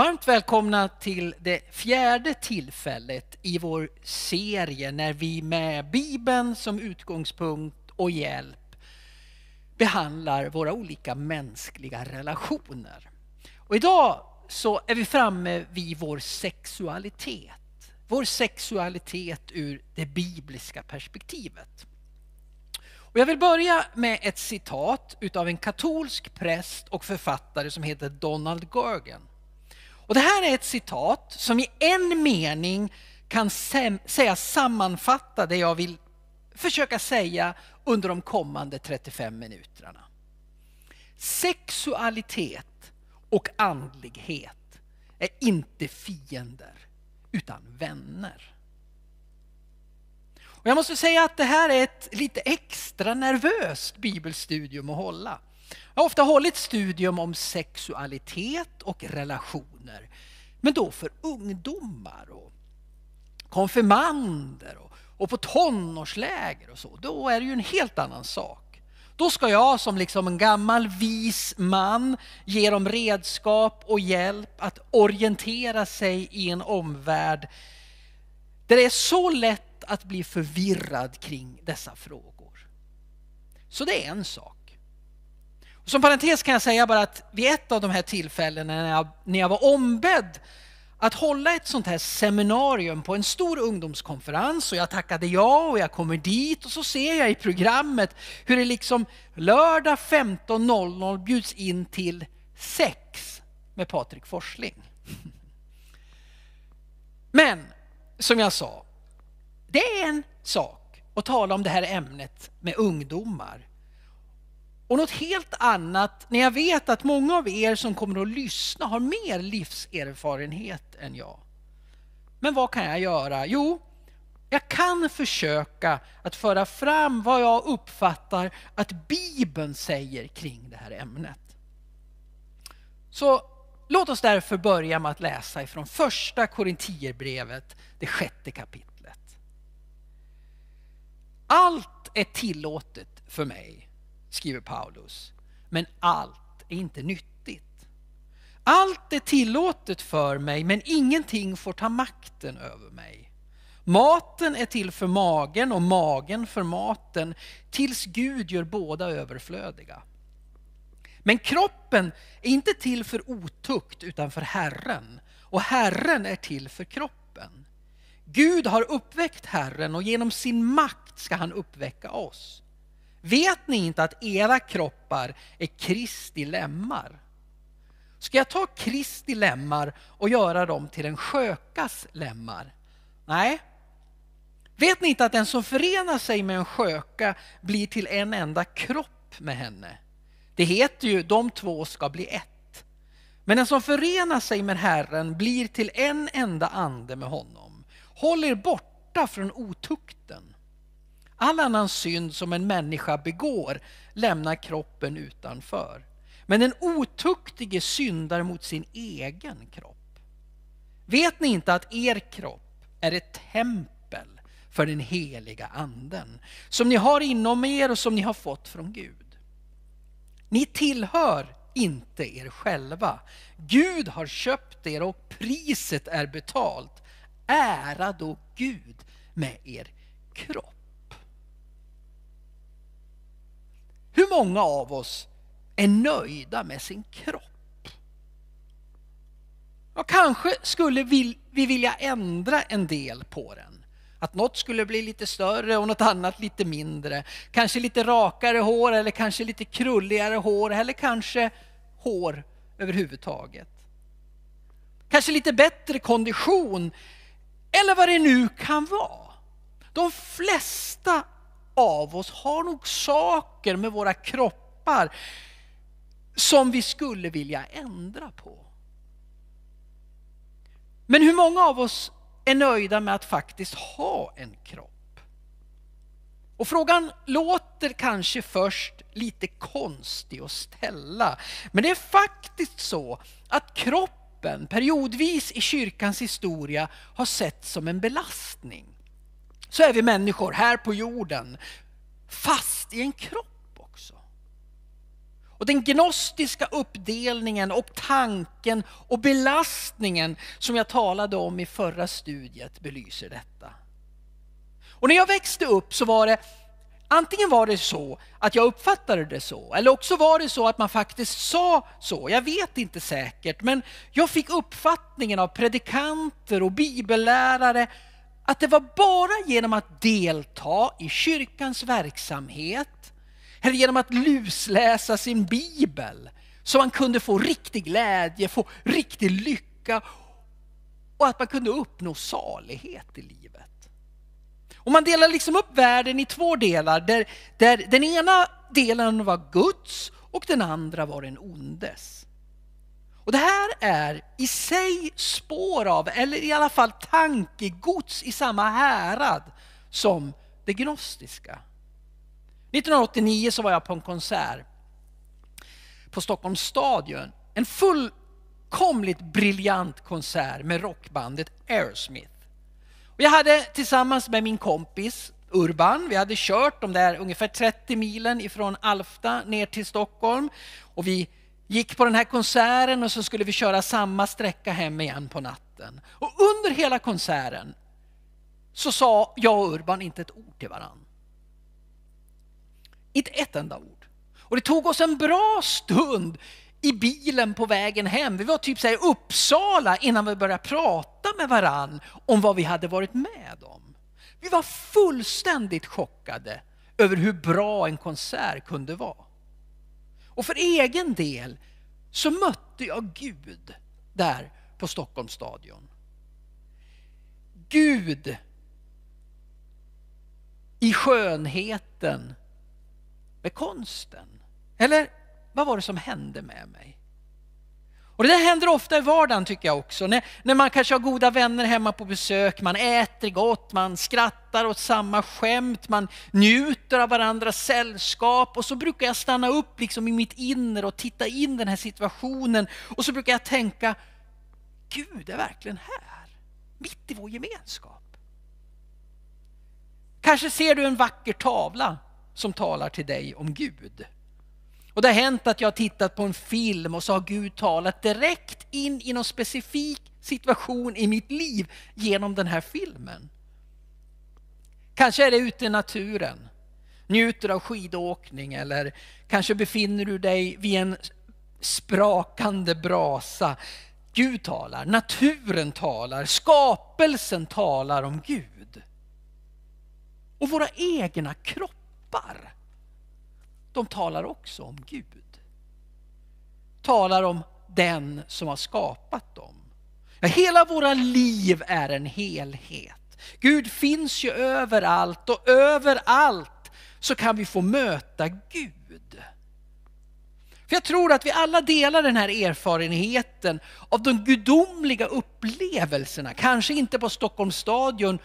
Varmt välkomna till det fjärde tillfället i vår serie när vi med Bibeln som utgångspunkt och hjälp behandlar våra olika mänskliga relationer. Och idag så är vi framme vid vår sexualitet. Vår sexualitet ur det bibliska perspektivet. Och jag vill börja med ett citat utav en katolsk präst och författare som heter Donald Gergen. Och det här är ett citat som i en mening kan säga sammanfatta det jag vill försöka säga under de kommande 35 minuterna. Sexualitet och andlighet är inte fiender utan vänner. Och jag måste säga att det här är ett lite extra nervöst bibelstudium att hålla. Jag har ofta hållit studium om sexualitet och relationer. Men då för ungdomar och konfirmander och, och på tonårsläger och så. Då är det ju en helt annan sak. Då ska jag som liksom en gammal vis man ge dem redskap och hjälp att orientera sig i en omvärld där det är så lätt att bli förvirrad kring dessa frågor. Så det är en sak. Som parentes kan jag säga bara att vid ett av de här tillfällena när jag, när jag var ombedd att hålla ett sånt här seminarium på en stor ungdomskonferens och jag tackade ja och jag kommer dit och så ser jag i programmet hur det liksom lördag 15.00 bjuds in till sex med Patrik Forsling. Men som jag sa, det är en sak att tala om det här ämnet med ungdomar och något helt annat när jag vet att många av er som kommer att lyssna har mer livserfarenhet än jag. Men vad kan jag göra? Jo, jag kan försöka att föra fram vad jag uppfattar att Bibeln säger kring det här ämnet. Så låt oss därför börja med att läsa ifrån första Korintierbrevet, det sjätte kapitlet. Allt är tillåtet för mig skriver Paulus. Men allt är inte nyttigt. Allt är tillåtet för mig men ingenting får ta makten över mig. Maten är till för magen och magen för maten tills Gud gör båda överflödiga. Men kroppen är inte till för otukt utan för Herren och Herren är till för kroppen. Gud har uppväckt Herren och genom sin makt ska han uppväcka oss. Vet ni inte att era kroppar är Kristi lemmar? Ska jag ta Kristi lemmar och göra dem till en skökas lemmar? Nej. Vet ni inte att den som förenar sig med en sköka blir till en enda kropp med henne? Det heter ju de två ska bli ett. Men den som förenar sig med Herren blir till en enda ande med honom. Håll er borta från otukten. All annan synd som en människa begår lämnar kroppen utanför. Men den otuktige syndar mot sin egen kropp. Vet ni inte att er kropp är ett tempel för den heliga anden som ni har inom er och som ni har fått från Gud? Ni tillhör inte er själva. Gud har köpt er och priset är betalt. Ära då Gud med er kropp. Hur många av oss är nöjda med sin kropp? Och kanske skulle vi vilja ändra en del på den. Att något skulle bli lite större och något annat lite mindre. Kanske lite rakare hår eller kanske lite krulligare hår eller kanske hår överhuvudtaget. Kanske lite bättre kondition eller vad det nu kan vara. De flesta av oss har nog saker med våra kroppar som vi skulle vilja ändra på. Men hur många av oss är nöjda med att faktiskt ha en kropp? Och frågan låter kanske först lite konstig att ställa. Men det är faktiskt så att kroppen periodvis i kyrkans historia har sett som en belastning så är vi människor här på jorden fast i en kropp också. Och den gnostiska uppdelningen och tanken och belastningen som jag talade om i förra studiet belyser detta. Och när jag växte upp så var det Antingen var det så att jag uppfattade det så, eller också var det så att man faktiskt sa så. Jag vet inte säkert, men jag fick uppfattningen av predikanter och bibellärare att det var bara genom att delta i kyrkans verksamhet eller genom att lusläsa sin bibel som man kunde få riktig glädje, få riktig lycka och att man kunde uppnå salighet i livet. Och man delar liksom upp världen i två delar där, där den ena delen var Guds och den andra var den ondes. Och det här är i sig spår av, eller i alla fall tankegods i samma härad som det gnostiska. 1989 så var jag på en konsert på Stockholms stadion. En fullkomligt briljant konsert med rockbandet Aerosmith. Och jag hade tillsammans med min kompis Urban, vi hade kört de där ungefär 30 milen ifrån Alfta ner till Stockholm. Och vi gick på den här konserten och så skulle vi köra samma sträcka hem igen på natten. Och under hela konserten så sa jag och Urban inte ett ord till varann. Inte ett enda ord. Och det tog oss en bra stund i bilen på vägen hem. Vi var typ så här i Uppsala innan vi började prata med varann om vad vi hade varit med om. Vi var fullständigt chockade över hur bra en konsert kunde vara. Och för egen del så mötte jag Gud där på Stockholms stadion. Gud i skönheten med konsten. Eller vad var det som hände med mig? Och det där händer ofta i vardagen tycker jag också. När, när man kanske har goda vänner hemma på besök, man äter gott, man skrattar åt samma skämt, man njuter av varandras sällskap och så brukar jag stanna upp liksom i mitt inre och titta in den här situationen och så brukar jag tänka, Gud är verkligen här, mitt i vår gemenskap. Kanske ser du en vacker tavla som talar till dig om Gud. Och det har hänt att jag har tittat på en film och så har Gud talat direkt in i någon specifik situation i mitt liv genom den här filmen. Kanske är det ute i naturen, njuter av skidåkning eller kanske befinner du dig vid en sprakande brasa. Gud talar, naturen talar, skapelsen talar om Gud. Och våra egna kroppar de talar också om Gud. Talar om den som har skapat dem. Ja, hela våra liv är en helhet. Gud finns ju överallt och överallt så kan vi få möta Gud. För jag tror att vi alla delar den här erfarenheten av de gudomliga upplevelserna. Kanske inte på Stockholms stadion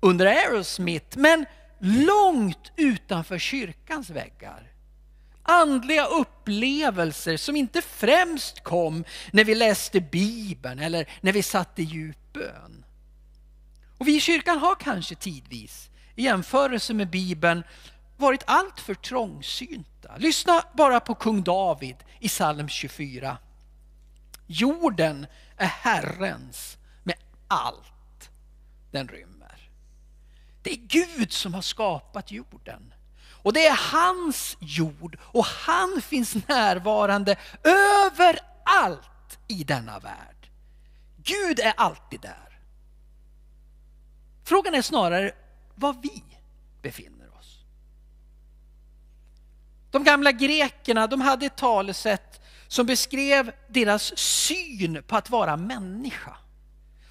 under Aerosmith, men långt utanför kyrkans väggar andliga upplevelser som inte främst kom när vi läste Bibeln eller när vi satt i djup bön. Och vi i kyrkan har kanske tidvis, i jämförelse med Bibeln, varit alltför trångsynta. Lyssna bara på kung David i psalm 24. Jorden är Herrens med allt den rymmer. Det är Gud som har skapat jorden. Och det är hans jord och han finns närvarande överallt i denna värld. Gud är alltid där. Frågan är snarare var vi befinner oss. De gamla grekerna de hade ett talesätt som beskrev deras syn på att vara människa.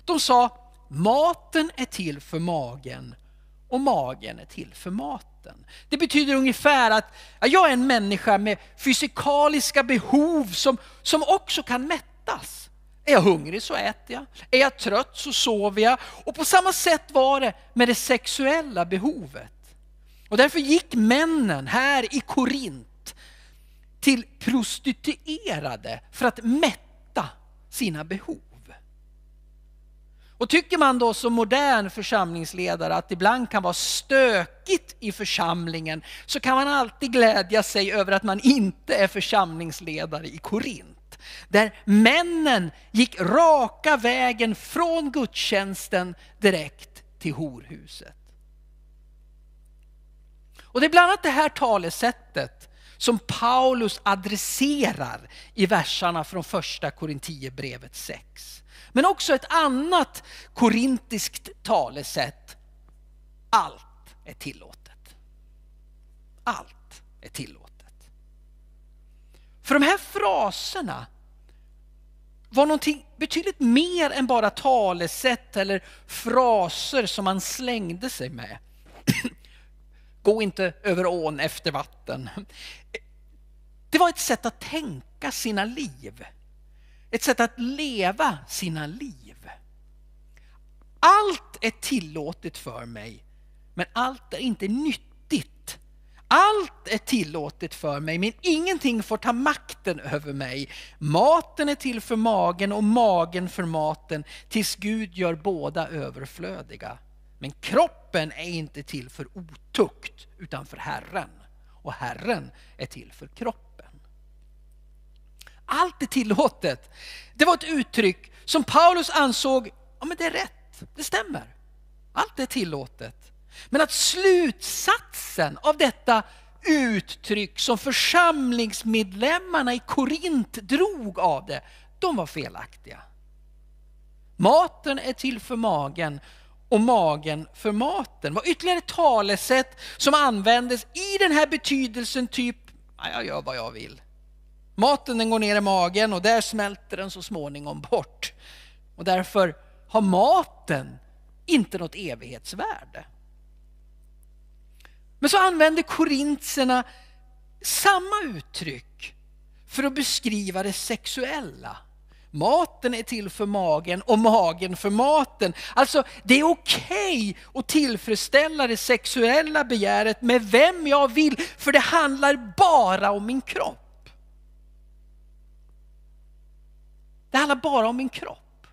De sa maten är till för magen och magen är till för maten vatten. Det betyder ungefär att jag är en människa med fysikaliska behov som, som också kan mättas. Är jag hungrig så äter jag. Är jag trött så sover jag. Och på samma sätt var det med det sexuella behovet. Och därför gick männen här i Korint till prostituerade för att mätta sina behov. Och tycker man då som modern församlingsledare att det ibland kan vara stökigt i församlingen så kan man alltid glädja sig över att man inte är församlingsledare i Korint. Där männen gick raka vägen från gudstjänsten direkt till horhuset. Och det är bland annat det här talesättet som Paulus adresserar i verserna från första Korintierbrevet 6. Men också ett annat korintiskt talesätt. Allt är tillåtet. Allt är tillåtet. För de här fraserna var någonting betydligt mer än bara talesätt eller fraser som man slängde sig med. Gå inte över ån efter vatten. Det var ett sätt att tänka sina liv. Ett sätt att leva sina liv. Allt är tillåtet för mig, men allt är inte nyttigt. Allt är tillåtet för mig, men ingenting får ta makten över mig. Maten är till för magen och magen för maten, tills Gud gör båda överflödiga. Men kroppen är inte till för otukt, utan för Herren. Och Herren är till för kroppen. Allt är tillåtet. Det var ett uttryck som Paulus ansåg, ja men det är rätt, det stämmer. Allt är tillåtet. Men att slutsatsen av detta uttryck som församlingsmedlemmarna i Korint drog av det, de var felaktiga. Maten är till för magen och magen för maten var ytterligare ett talesätt som användes i den här betydelsen typ, jag gör vad jag vill. Maten den går ner i magen och där smälter den så småningom bort. Och därför har maten inte något evighetsvärde. Men så använder korintierna samma uttryck för att beskriva det sexuella. Maten är till för magen och magen för maten. Alltså det är okej okay att tillfredsställa det sexuella begäret med vem jag vill för det handlar bara om min kropp. Det handlar bara om min kropp.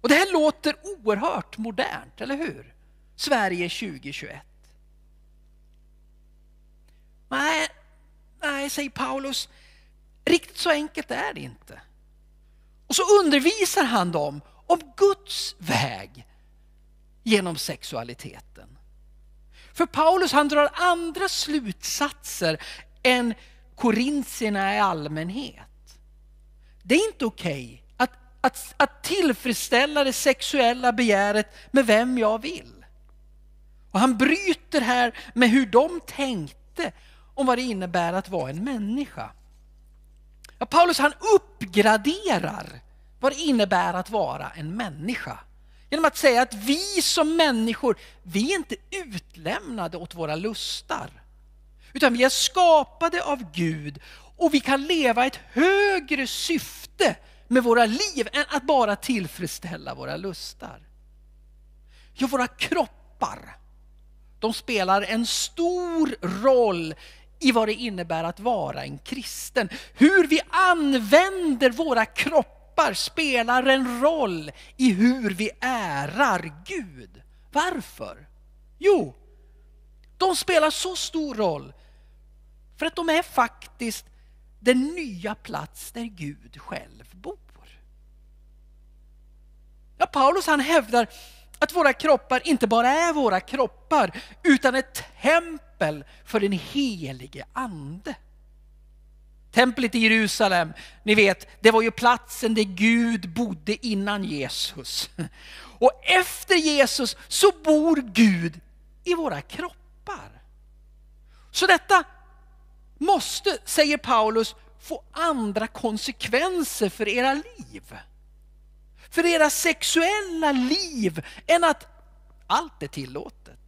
Och det här låter oerhört modernt, eller hur? Sverige 2021. Nej, nej, säger Paulus, Riktigt så enkelt är det inte. Och så undervisar han dem om Guds väg genom sexualiteten. För Paulus han drar andra slutsatser än korintierna i allmänhet. Det är inte okej okay att, att, att tillfredsställa det sexuella begäret med vem jag vill. Och han bryter här med hur de tänkte om vad det innebär att vara en människa. Ja, Paulus han uppgraderar vad det innebär att vara en människa. Genom att säga att vi som människor, vi är inte utlämnade åt våra lustar. Utan vi är skapade av Gud och vi kan leva ett högre syfte med våra liv än att bara tillfredsställa våra lustar. Ja, våra kroppar, de spelar en stor roll i vad det innebär att vara en kristen. Hur vi använder våra kroppar spelar en roll i hur vi ärar Gud. Varför? Jo, de spelar så stor roll för att de är faktiskt den nya plats där Gud själv bor. Ja, Paulus han hävdar att våra kroppar inte bara är våra kroppar utan ett tempel för den helige ande. Templet i Jerusalem, ni vet, det var ju platsen där Gud bodde innan Jesus. Och efter Jesus så bor Gud i våra kroppar. Så detta måste, säger Paulus, få andra konsekvenser för era liv för era sexuella liv än att allt är tillåtet.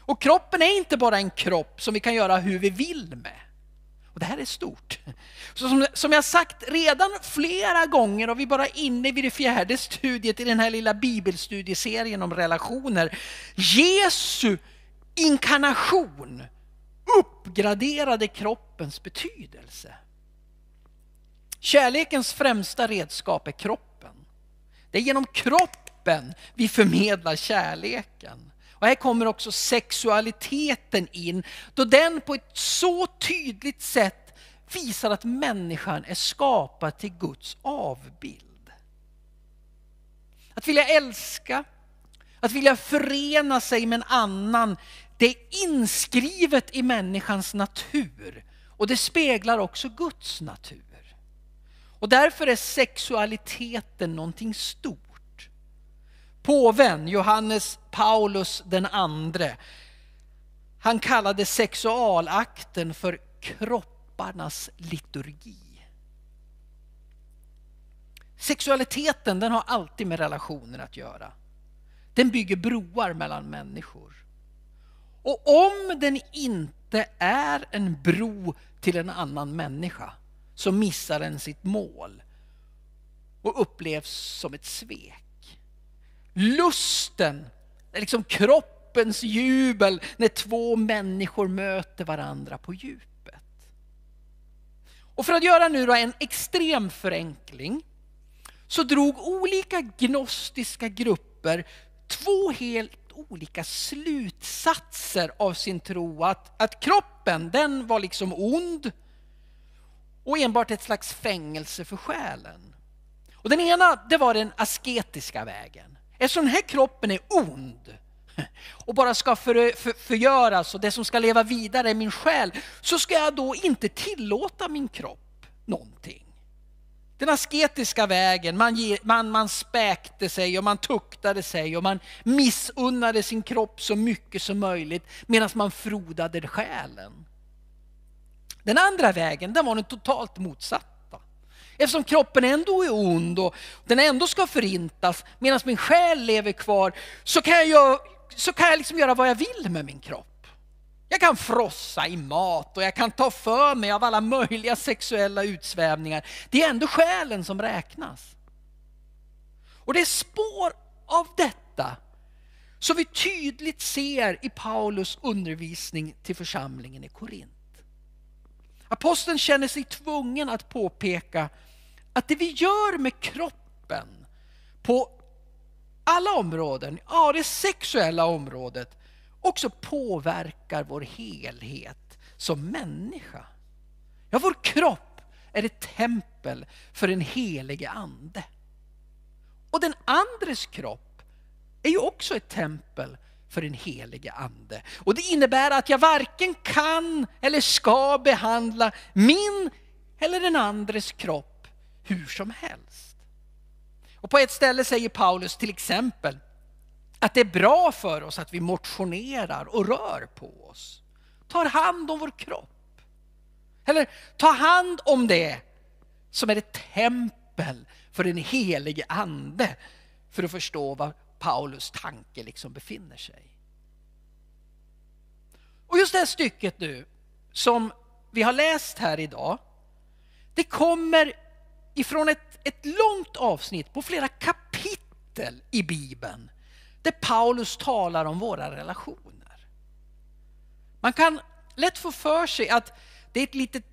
Och kroppen är inte bara en kropp som vi kan göra hur vi vill med. Och Det här är stort. Så som, som jag sagt redan flera gånger och vi är bara inne vid det fjärde studiet i den här lilla bibelstudieserien om relationer. Jesu inkarnation uppgraderade kroppens betydelse. Kärlekens främsta redskap är kroppen. Det är genom kroppen vi förmedlar kärleken. Och här kommer också sexualiteten in, då den på ett så tydligt sätt visar att människan är skapad till Guds avbild. Att vilja älska, att vilja förena sig med en annan, det är inskrivet i människans natur. Och det speglar också Guds natur. Och därför är sexualiteten någonting stort. Påven Johannes Paulus den andre, han kallade sexualakten för kropparnas liturgi. Sexualiteten den har alltid med relationer att göra. Den bygger broar mellan människor. Och om den inte är en bro till en annan människa så missar den sitt mål och upplevs som ett svek. Lusten, liksom kroppens jubel när två människor möter varandra på djupet. Och för att göra nu då en extrem förenkling så drog olika gnostiska grupper två helt olika slutsatser av sin tro. Att, att kroppen, den var liksom ond och enbart ett slags fängelse för själen. Och den ena, det var den asketiska vägen. Eftersom den här kroppen är ond och bara ska för, för, förgöras och det som ska leva vidare är min själ, så ska jag då inte tillåta min kropp någonting. Den asketiska vägen, man, ge, man, man späkte sig och man tuktade sig och man missunnade sin kropp så mycket som möjligt medan man frodade själen. Den andra vägen, den var den totalt motsatta. Eftersom kroppen ändå är ond och den ändå ska förintas medan min själ lever kvar så kan jag, så kan jag liksom göra vad jag vill med min kropp. Jag kan frossa i mat och jag kan ta för mig av alla möjliga sexuella utsvävningar. Det är ändå själen som räknas. Och det är spår av detta som vi tydligt ser i Paulus undervisning till församlingen i Korint. Aposteln känner sig tvungen att påpeka att det vi gör med kroppen på alla områden, ja det sexuella området, också påverkar vår helhet som människa. Ja, vår kropp är ett tempel för den helige ande. Och den andres kropp är ju också ett tempel för den helige ande. Och det innebär att jag varken kan eller ska behandla min eller den andres kropp hur som helst. Och på ett ställe säger Paulus till exempel att det är bra för oss att vi motionerar och rör på oss. Tar hand om vår kropp. Eller ta hand om det som är ett tempel för den helige ande. För att förstå var Paulus tanke liksom befinner sig. Och just det här stycket nu som vi har läst här idag. Det kommer ifrån ett, ett långt avsnitt på flera kapitel i Bibeln där Paulus talar om våra relationer. Man kan lätt få för sig att det är ett litet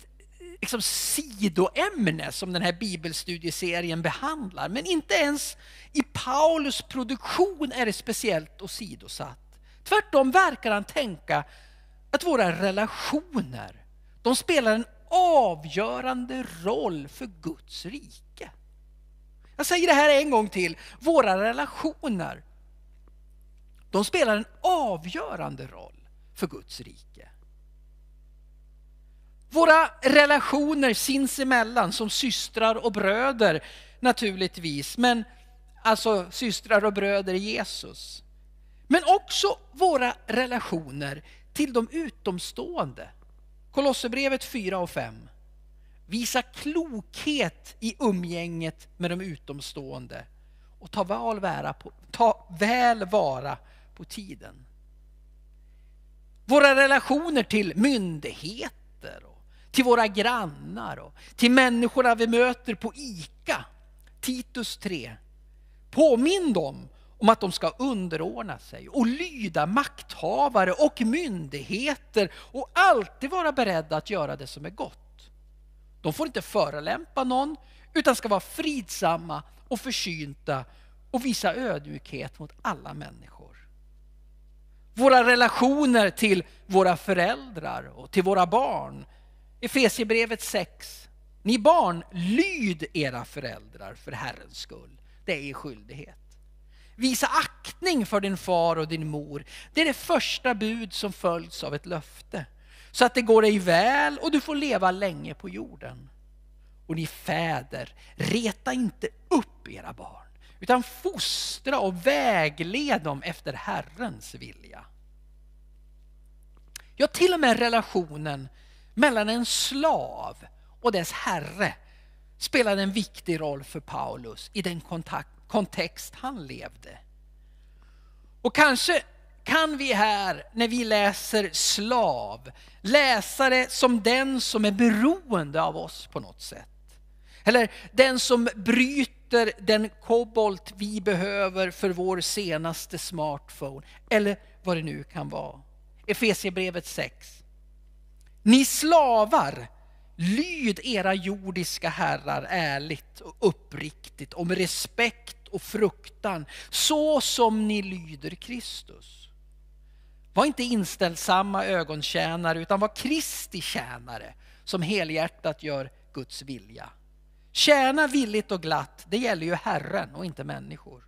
liksom, sidoämne som den här bibelstudieserien behandlar. Men inte ens i Paulus produktion är det speciellt åsidosatt. Tvärtom verkar han tänka att våra relationer, de spelar en avgörande roll för Guds rike. Jag säger det här en gång till. Våra relationer, de spelar en avgörande roll för Guds rike. Våra relationer sinsemellan som systrar och bröder naturligtvis, men alltså systrar och bröder i Jesus. Men också våra relationer till de utomstående. Kolosserbrevet 4 och 5. Visa klokhet i umgänget med de utomstående och ta väl, vara på, ta väl vara på tiden. Våra relationer till myndigheter, och till våra grannar och till människorna vi möter på ICA, Titus 3. Påminn dem om att de ska underordna sig och lyda makthavare och myndigheter och alltid vara beredda att göra det som är gott. De får inte förolämpa någon utan ska vara fridsamma och försynta och visa ödmjukhet mot alla människor. Våra relationer till våra föräldrar och till våra barn. Efesierbrevet 6. Ni barn, lyd era föräldrar för Herrens skull. Det är er skyldighet. Visa aktning för din far och din mor. Det är det första bud som följs av ett löfte. Så att det går dig väl och du får leva länge på jorden. Och ni fäder, reta inte upp era barn utan fostra och vägled dem efter Herrens vilja. Ja, till och med relationen mellan en slav och dess herre spelade en viktig roll för Paulus i den kontakt, kontext han levde. Och kanske kan vi här, när vi läser slav, läsa det som den som är beroende av oss på något sätt. Eller den som bryter den kobolt vi behöver för vår senaste smartphone. Eller vad det nu kan vara. Efesierbrevet 6. Ni slavar, lyd era jordiska herrar ärligt och uppriktigt och med respekt och fruktan så som ni lyder Kristus. Var inte inställsamma ögontjänare utan var Kristi tjänare som helhjärtat gör Guds vilja. Tjäna villigt och glatt, det gäller ju Herren och inte människor.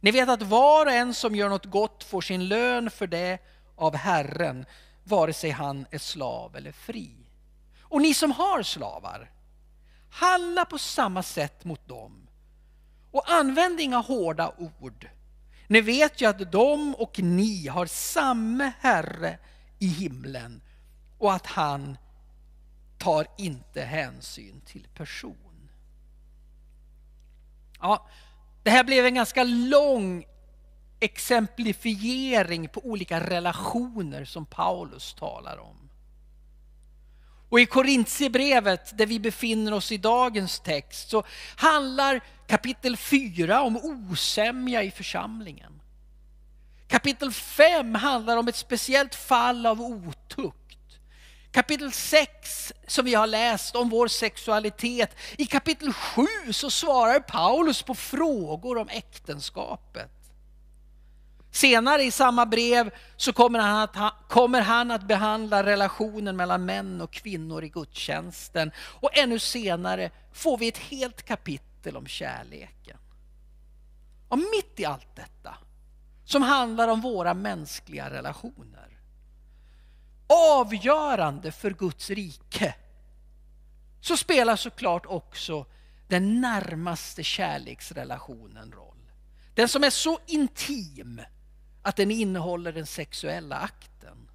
Ni vet att var och en som gör något gott får sin lön för det av Herren, vare sig han är slav eller fri. Och ni som har slavar, handla på samma sätt mot dem. Och använd inga hårda ord. Ni vet ju att de och ni har samma Herre i himlen och att han tar inte hänsyn till person. Ja, det här blev en ganska lång exemplifiering på olika relationer som Paulus talar om. Och i Korintierbrevet där vi befinner oss i dagens text så handlar kapitel 4 om osämja i församlingen. Kapitel 5 handlar om ett speciellt fall av otukt. Kapitel 6 som vi har läst om vår sexualitet. I kapitel 7 så svarar Paulus på frågor om äktenskapet. Senare i samma brev så kommer han, att, kommer han att behandla relationen mellan män och kvinnor i gudstjänsten. Och ännu senare får vi ett helt kapitel om kärleken. Och mitt i allt detta, som handlar om våra mänskliga relationer, avgörande för Guds rike så spelar såklart också den närmaste kärleksrelationen roll. Den som är så intim att den innehåller den sexuella akten.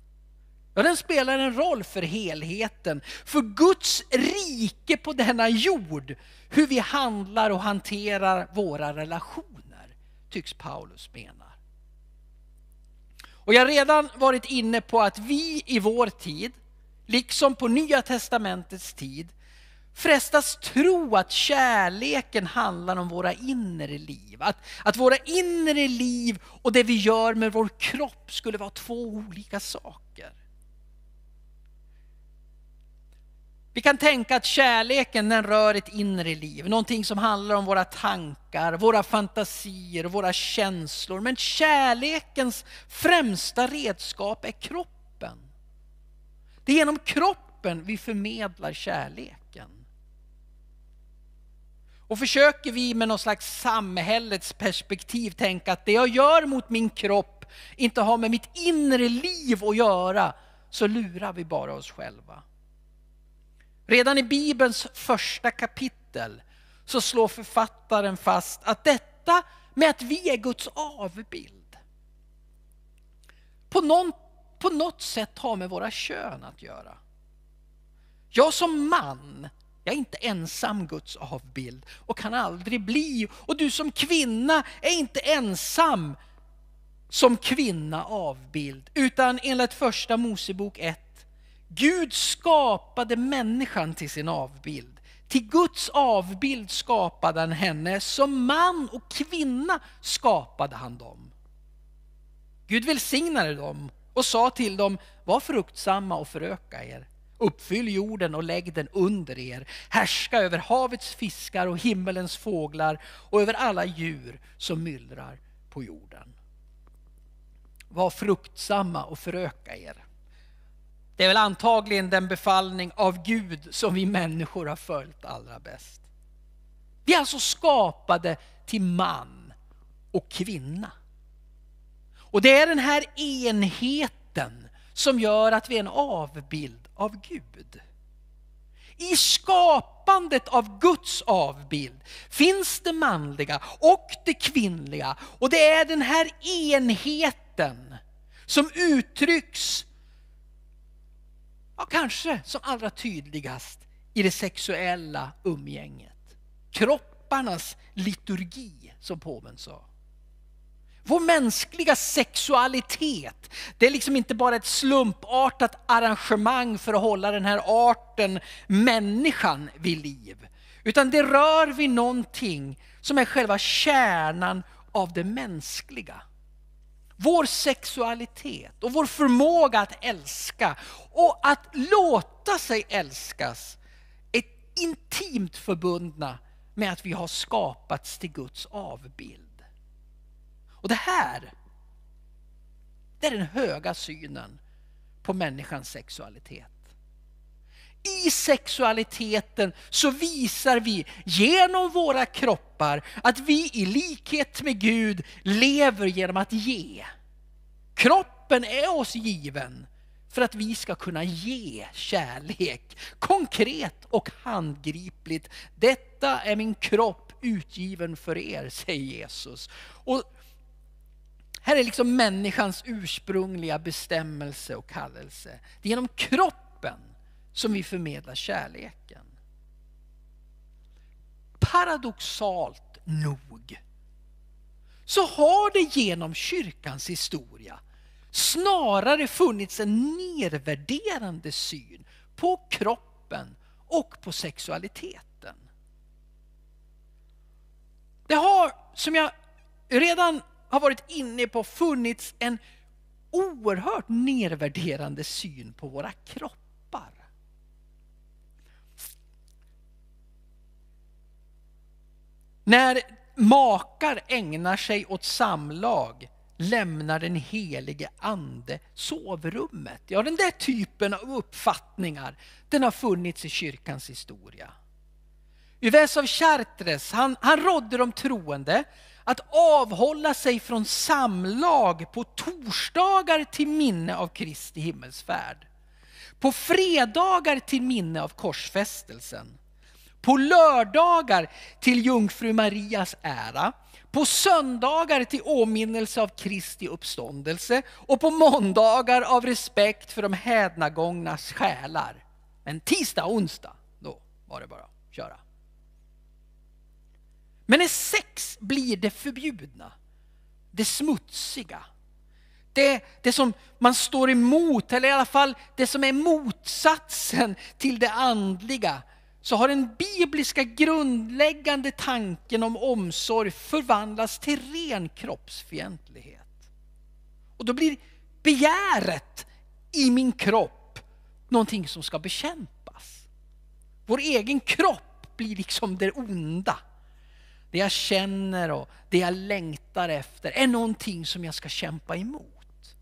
Ja, den spelar en roll för helheten, för Guds rike på denna jord. Hur vi handlar och hanterar våra relationer, tycks Paulus mena. Och jag har redan varit inne på att vi i vår tid, liksom på Nya Testamentets tid, frestas tro att kärleken handlar om våra inre liv. Att, att våra inre liv och det vi gör med vår kropp skulle vara två olika saker. Vi kan tänka att kärleken den rör ett inre liv, någonting som handlar om våra tankar, våra fantasier, våra känslor. Men kärlekens främsta redskap är kroppen. Det är genom kroppen vi förmedlar kärlek. Och försöker vi med någon slags samhällets perspektiv tänka att det jag gör mot min kropp inte har med mitt inre liv att göra, så lurar vi bara oss själva. Redan i Bibelns första kapitel så slår författaren fast att detta med att vi är Guds avbild på, någon, på något sätt har med våra kön att göra. Jag som man, jag är inte ensam Guds avbild och kan aldrig bli. Och du som kvinna är inte ensam som kvinna avbild, utan enligt första Mosebok 1 Gud skapade människan till sin avbild. Till Guds avbild skapade han henne, som man och kvinna skapade han dem. Gud välsignade dem och sa till dem, var fruktsamma och föröka er. Uppfyll jorden och lägg den under er. Härska över havets fiskar och himmelens fåglar och över alla djur som myllrar på jorden. Var fruktsamma och föröka er. Det är väl antagligen den befallning av Gud som vi människor har följt allra bäst. Vi är alltså skapade till man och kvinna. Och det är den här enheten som gör att vi är en avbild av Gud. I skapandet av Guds avbild finns det manliga och det kvinnliga. Och det är den här enheten som uttrycks, ja, kanske som allra tydligast i det sexuella umgänget. Kropparnas liturgi, som påven sa. Vår mänskliga sexualitet, det är liksom inte bara ett slumpartat arrangemang för att hålla den här arten, människan, vid liv. Utan det rör vid någonting som är själva kärnan av det mänskliga. Vår sexualitet och vår förmåga att älska och att låta sig älskas är intimt förbundna med att vi har skapats till Guds avbild. Och det här, det är den höga synen på människans sexualitet. I sexualiteten så visar vi genom våra kroppar att vi i likhet med Gud lever genom att ge. Kroppen är oss given för att vi ska kunna ge kärlek konkret och handgripligt. Detta är min kropp utgiven för er, säger Jesus. Och här är liksom människans ursprungliga bestämmelse och kallelse. Det är genom kroppen som vi förmedlar kärleken. Paradoxalt nog så har det genom kyrkans historia snarare funnits en nedvärderande syn på kroppen och på sexualiteten. Det har, som jag redan har varit inne på funnits en oerhört nedvärderande syn på våra kroppar. När makar ägnar sig åt samlag lämnar den helige ande sovrummet. Ja, den där typen av uppfattningar den har funnits i kyrkans historia. Yves av Chartres han, han rådde de troende att avhålla sig från samlag på torsdagar till minne av Kristi himmelsfärd. På fredagar till minne av korsfästelsen. På lördagar till jungfru Marias ära. På söndagar till åminnelse av Kristi uppståndelse och på måndagar av respekt för de hädnagångnas själar. Men tisdag och onsdag, då var det bara att köra. Men när sex blir det förbjudna, det smutsiga, det, det som man står emot, eller i alla fall det som är motsatsen till det andliga, så har den bibliska grundläggande tanken om omsorg förvandlats till ren kroppsfientlighet. Och då blir begäret i min kropp någonting som ska bekämpas. Vår egen kropp blir liksom det onda det jag känner och det jag längtar efter är någonting som jag ska kämpa emot.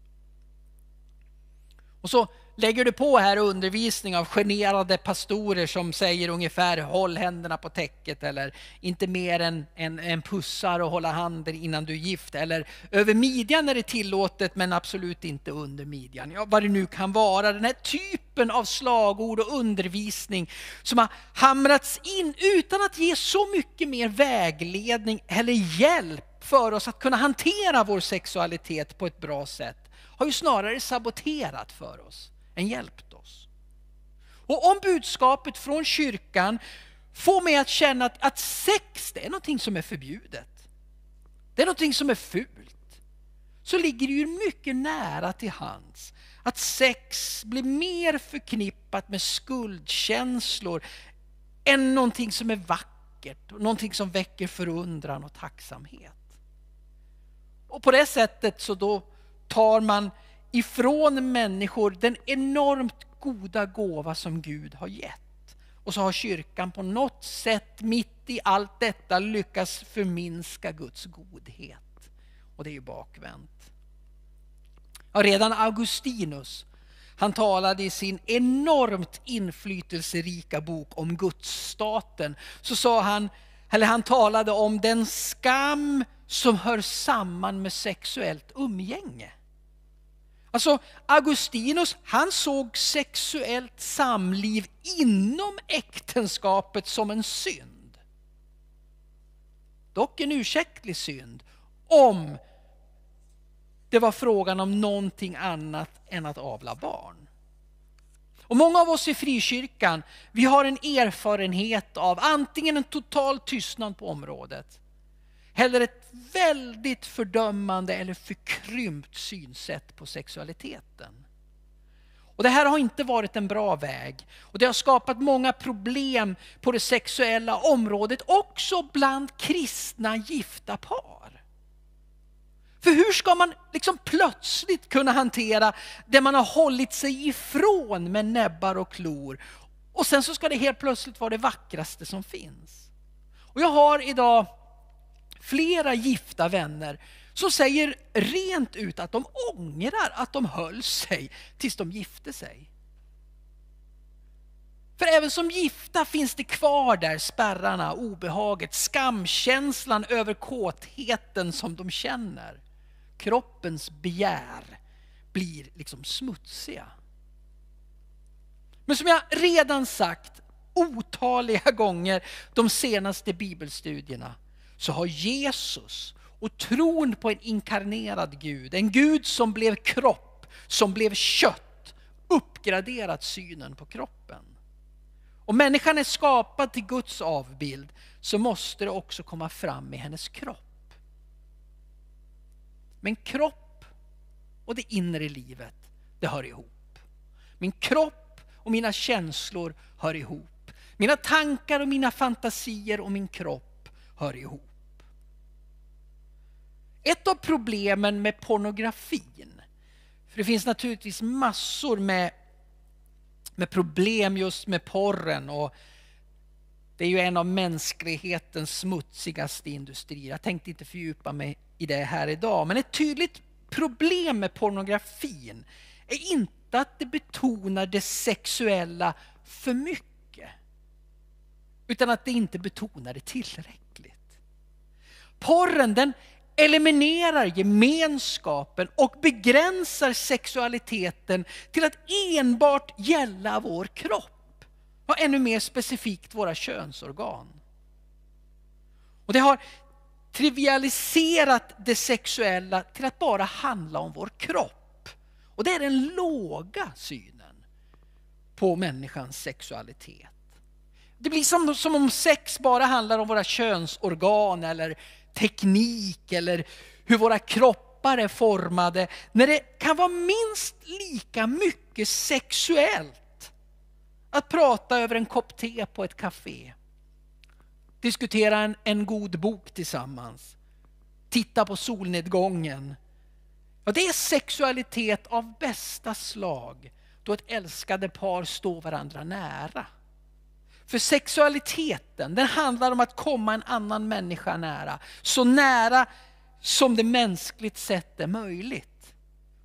Och så lägger du på här undervisning av generade pastorer som säger ungefär håll händerna på täcket eller inte mer än än, än pussar och hålla handen innan du är gift eller över midjan är det tillåtet men absolut inte under midjan. Ja, vad det nu kan vara. Den här typen av slagord och undervisning som har hamrats in utan att ge så mycket mer vägledning eller hjälp för oss att kunna hantera vår sexualitet på ett bra sätt har ju snarare saboterat för oss än hjälpt oss. Och om budskapet från kyrkan får mig att känna att, att sex det är någonting som är förbjudet. Det är någonting som är fult. Så ligger det ju mycket nära till hands att sex blir mer förknippat med skuldkänslor än någonting som är vackert, någonting som väcker förundran och tacksamhet. Och på det sättet så då tar man ifrån människor den enormt goda gåva som Gud har gett. Och så har kyrkan på något sätt mitt i allt detta lyckats förminska Guds godhet. Och det är ju bakvänt. Ja, redan Augustinus, han talade i sin enormt inflytelserika bok om Gudsstaten, så sa han, eller han talade om den skam som hör samman med sexuellt umgänge. Alltså Augustinus han såg sexuellt samliv inom äktenskapet som en synd. Dock en ursäktlig synd om det var frågan om någonting annat än att avla barn. Och många av oss i frikyrkan, vi har en erfarenhet av antingen en total tystnad på området eller ett väldigt fördömande eller förkrympt synsätt på sexualiteten. Och Det här har inte varit en bra väg och det har skapat många problem på det sexuella området också bland kristna gifta par. För hur ska man liksom plötsligt kunna hantera det man har hållit sig ifrån med näbbar och klor och sen så ska det helt plötsligt vara det vackraste som finns. Och jag har idag flera gifta vänner som säger rent ut att de ångrar att de höll sig tills de gifte sig. För även som gifta finns det kvar där spärrarna, obehaget, skamkänslan över kåtheten som de känner. Kroppens begär blir liksom smutsiga. Men som jag redan sagt otaliga gånger de senaste bibelstudierna så har Jesus och tron på en inkarnerad Gud, en Gud som blev kropp, som blev kött, uppgraderat synen på kroppen. Om människan är skapad till Guds avbild så måste det också komma fram i hennes kropp. Men kropp och det inre livet, det hör ihop. Min kropp och mina känslor hör ihop. Mina tankar och mina fantasier och min kropp hör ihop. Ett av problemen med pornografin, för det finns naturligtvis massor med, med problem just med porren och det är ju en av mänsklighetens smutsigaste industrier. Jag tänkte inte fördjupa mig i det här idag, men ett tydligt problem med pornografin är inte att det betonar det sexuella för mycket, utan att det inte betonar det tillräckligt. Porren den eliminerar gemenskapen och begränsar sexualiteten till att enbart gälla vår kropp. Och ännu mer specifikt våra könsorgan. Och det har trivialiserat det sexuella till att bara handla om vår kropp. Och det är den låga synen på människans sexualitet. Det blir som, som om sex bara handlar om våra könsorgan eller teknik eller hur våra kroppar är formade. När det kan vara minst lika mycket sexuellt att prata över en kopp te på ett café. Diskutera en, en god bok tillsammans. Titta på solnedgången. Ja, det är sexualitet av bästa slag då ett älskade par står varandra nära. För sexualiteten, den handlar om att komma en annan människa nära. Så nära som det mänskligt sett är möjligt.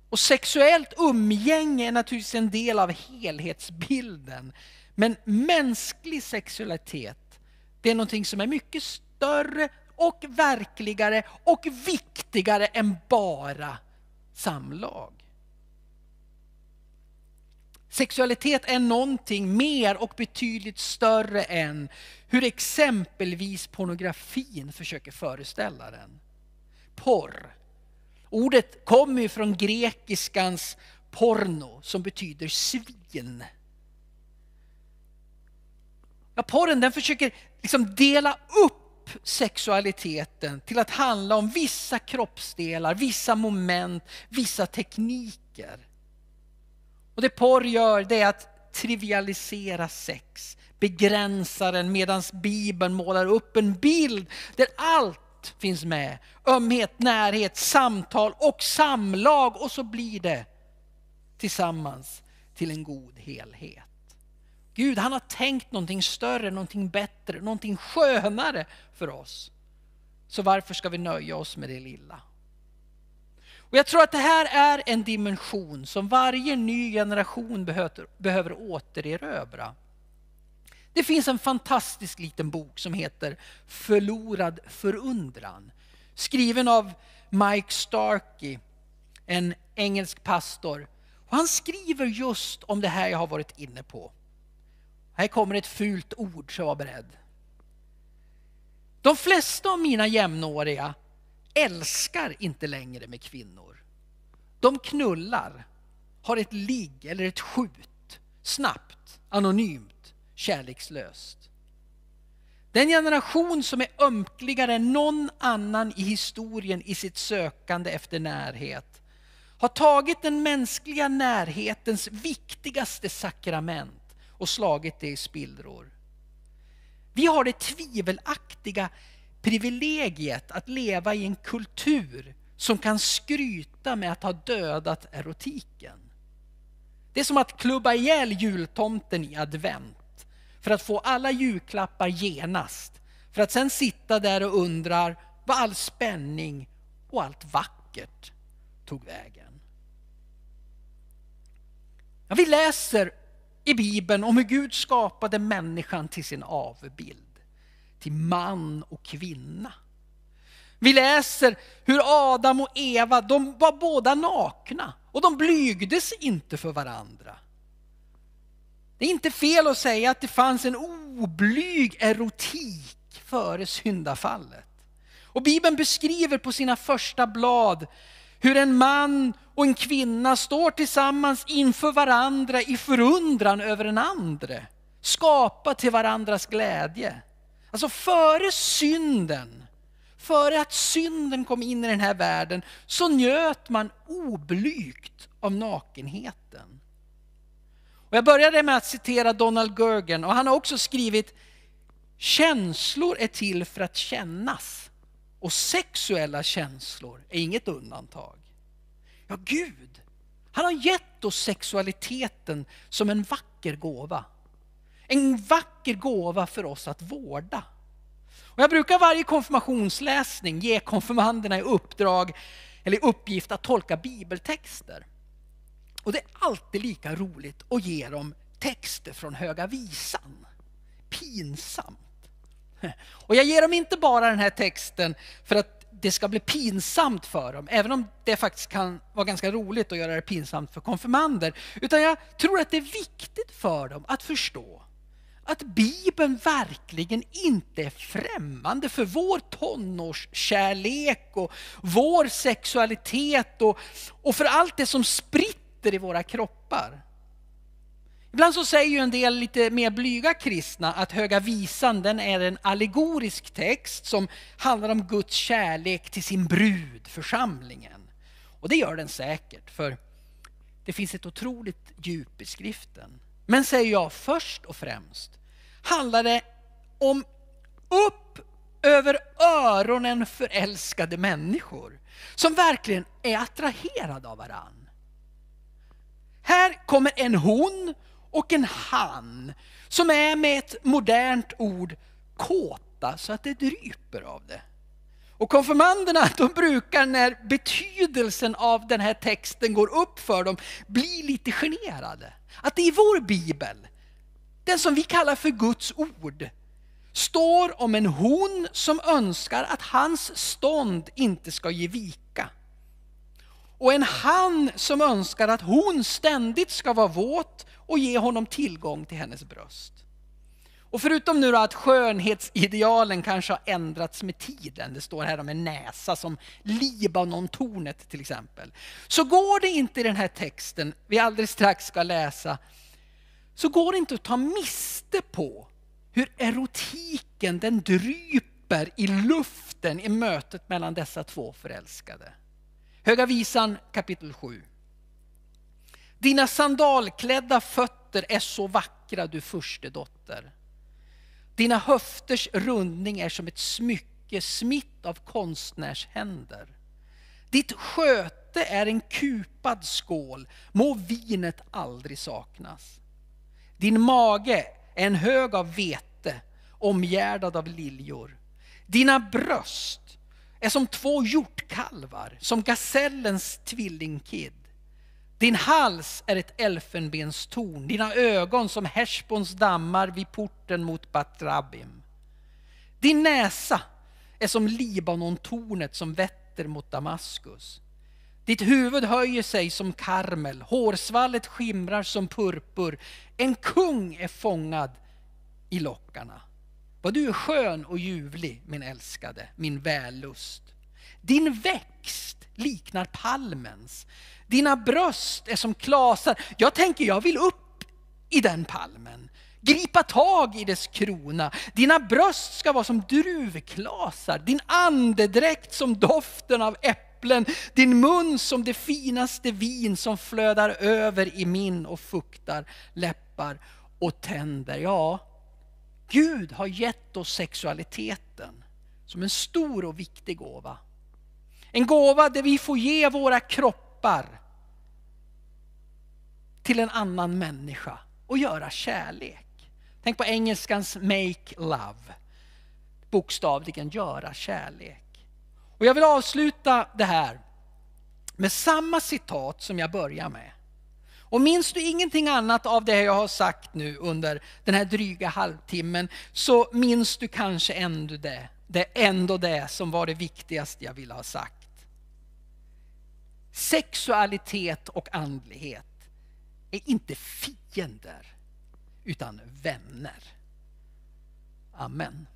Och sexuellt umgänge är naturligtvis en del av helhetsbilden. Men mänsklig sexualitet, det är någonting som är mycket större och verkligare och viktigare än bara samlag. Sexualitet är någonting mer och betydligt större än hur exempelvis pornografin försöker föreställa den. Porr. Ordet kommer ju från grekiskans porno som betyder svin. Ja, porren den försöker liksom dela upp sexualiteten till att handla om vissa kroppsdelar, vissa moment, vissa tekniker. Och det porr gör det är att trivialisera sex, begränsa den medan Bibeln målar upp en bild där allt finns med. Ömhet, närhet, samtal och samlag och så blir det tillsammans till en god helhet. Gud han har tänkt någonting större, någonting bättre, någonting skönare för oss. Så varför ska vi nöja oss med det lilla? Och jag tror att det här är en dimension som varje ny generation behöver, behöver återerövra. Det finns en fantastisk liten bok som heter Förlorad förundran. Skriven av Mike Starkey, en engelsk pastor. Och han skriver just om det här jag har varit inne på. Här kommer ett fult ord, så var beredd. De flesta av mina jämnåriga älskar inte längre med kvinnor. De knullar, har ett ligg eller ett skjut, snabbt, anonymt, kärlekslöst. Den generation som är ömkligare än någon annan i historien i sitt sökande efter närhet har tagit den mänskliga närhetens viktigaste sakrament och slagit det i spillror. Vi har det tvivelaktiga privilegiet att leva i en kultur som kan skryta med att ha dödat erotiken. Det är som att klubba ihjäl jultomten i advent för att få alla julklappar genast. För att sen sitta där och undra vad all spänning och allt vackert tog vägen. Ja, vi läser i Bibeln om hur Gud skapade människan till sin avbild till man och kvinna. Vi läser hur Adam och Eva, de var båda nakna och de blygdes inte för varandra. Det är inte fel att säga att det fanns en oblyg erotik före syndafallet. Och Bibeln beskriver på sina första blad hur en man och en kvinna står tillsammans inför varandra i förundran över den andre. Skapa till varandras glädje. Alltså före synden, före att synden kom in i den här världen, så njöt man oblygt av nakenheten. Och jag började med att citera Donald Gergen och han har också skrivit Känslor är till för att kännas och sexuella känslor är inget undantag. Ja, Gud, han har gett oss sexualiteten som en vacker gåva. En vacker gåva för oss att vårda. Och jag brukar varje konfirmationsläsning ge konfirmanderna i uppdrag eller uppgift att tolka bibeltexter. Och det är alltid lika roligt att ge dem texter från Höga Visan. Pinsamt. Och jag ger dem inte bara den här texten för att det ska bli pinsamt för dem, även om det faktiskt kan vara ganska roligt att göra det pinsamt för konfirmander. Utan jag tror att det är viktigt för dem att förstå att Bibeln verkligen inte är främmande för vår tonårskärlek och vår sexualitet och, och för allt det som spritter i våra kroppar. Ibland så säger ju en del lite mer blyga kristna att Höga Visan den är en allegorisk text som handlar om Guds kärlek till sin brud, församlingen. Och det gör den säkert, för det finns ett otroligt djup i skriften. Men säger jag först och främst handlar det om upp över öronen förälskade människor som verkligen är attraherade av varann. Här kommer en hon och en han som är med ett modernt ord kåta så att det dryper av det. Och konfirmanderna de brukar när betydelsen av den här texten går upp för dem bli lite generade. Att det i vår bibel den som vi kallar för Guds ord, står om en hon som önskar att hans stånd inte ska ge vika. Och en han som önskar att hon ständigt ska vara våt och ge honom tillgång till hennes bröst. Och förutom nu att skönhetsidealen kanske har ändrats med tiden, det står här om en näsa som Libanon-tornet till exempel, så går det inte i den här texten vi alldeles strax ska läsa så går det inte att ta miste på hur erotiken den dryper i luften i mötet mellan dessa två förälskade. Höga visan kapitel 7. Dina sandalklädda fötter är så vackra du förste dotter. Dina höfters rundning är som ett smycke smitt av konstnärshänder. Ditt sköte är en kupad skål, må vinet aldrig saknas. Din mage är en hög av vete, omgärdad av liljor. Dina bröst är som två hjortkalvar, som gasellens tvillingkid. Din hals är ett elfenbenstorn, dina ögon som Heshbons dammar vid porten mot Batrabim. Din näsa är som Libanontornet som vetter mot Damaskus. Ditt huvud höjer sig som karmel, hårsvallet skimrar som purpur. En kung är fångad i lockarna. Vad du är skön och ljuvlig, min älskade, min vällust. Din växt liknar palmens. Dina bröst är som klasar. Jag tänker, jag vill upp i den palmen. Gripa tag i dess krona. Dina bröst ska vara som druvklasar. Din andedräkt som doften av äpplen. Din mun som det finaste vin som flödar över i min och fuktar läppar och tänder. Ja, Gud har gett oss sexualiteten som en stor och viktig gåva. En gåva där vi får ge våra kroppar till en annan människa och göra kärlek. Tänk på engelskans make love. Bokstavligen göra kärlek. Och jag vill avsluta det här med samma citat som jag börjar med. Och minns du ingenting annat av det jag har sagt nu under den här dryga halvtimmen så minns du kanske ändå det, det, ändå det som var det viktigaste jag ville ha sagt. Sexualitet och andlighet är inte fiender utan vänner. Amen.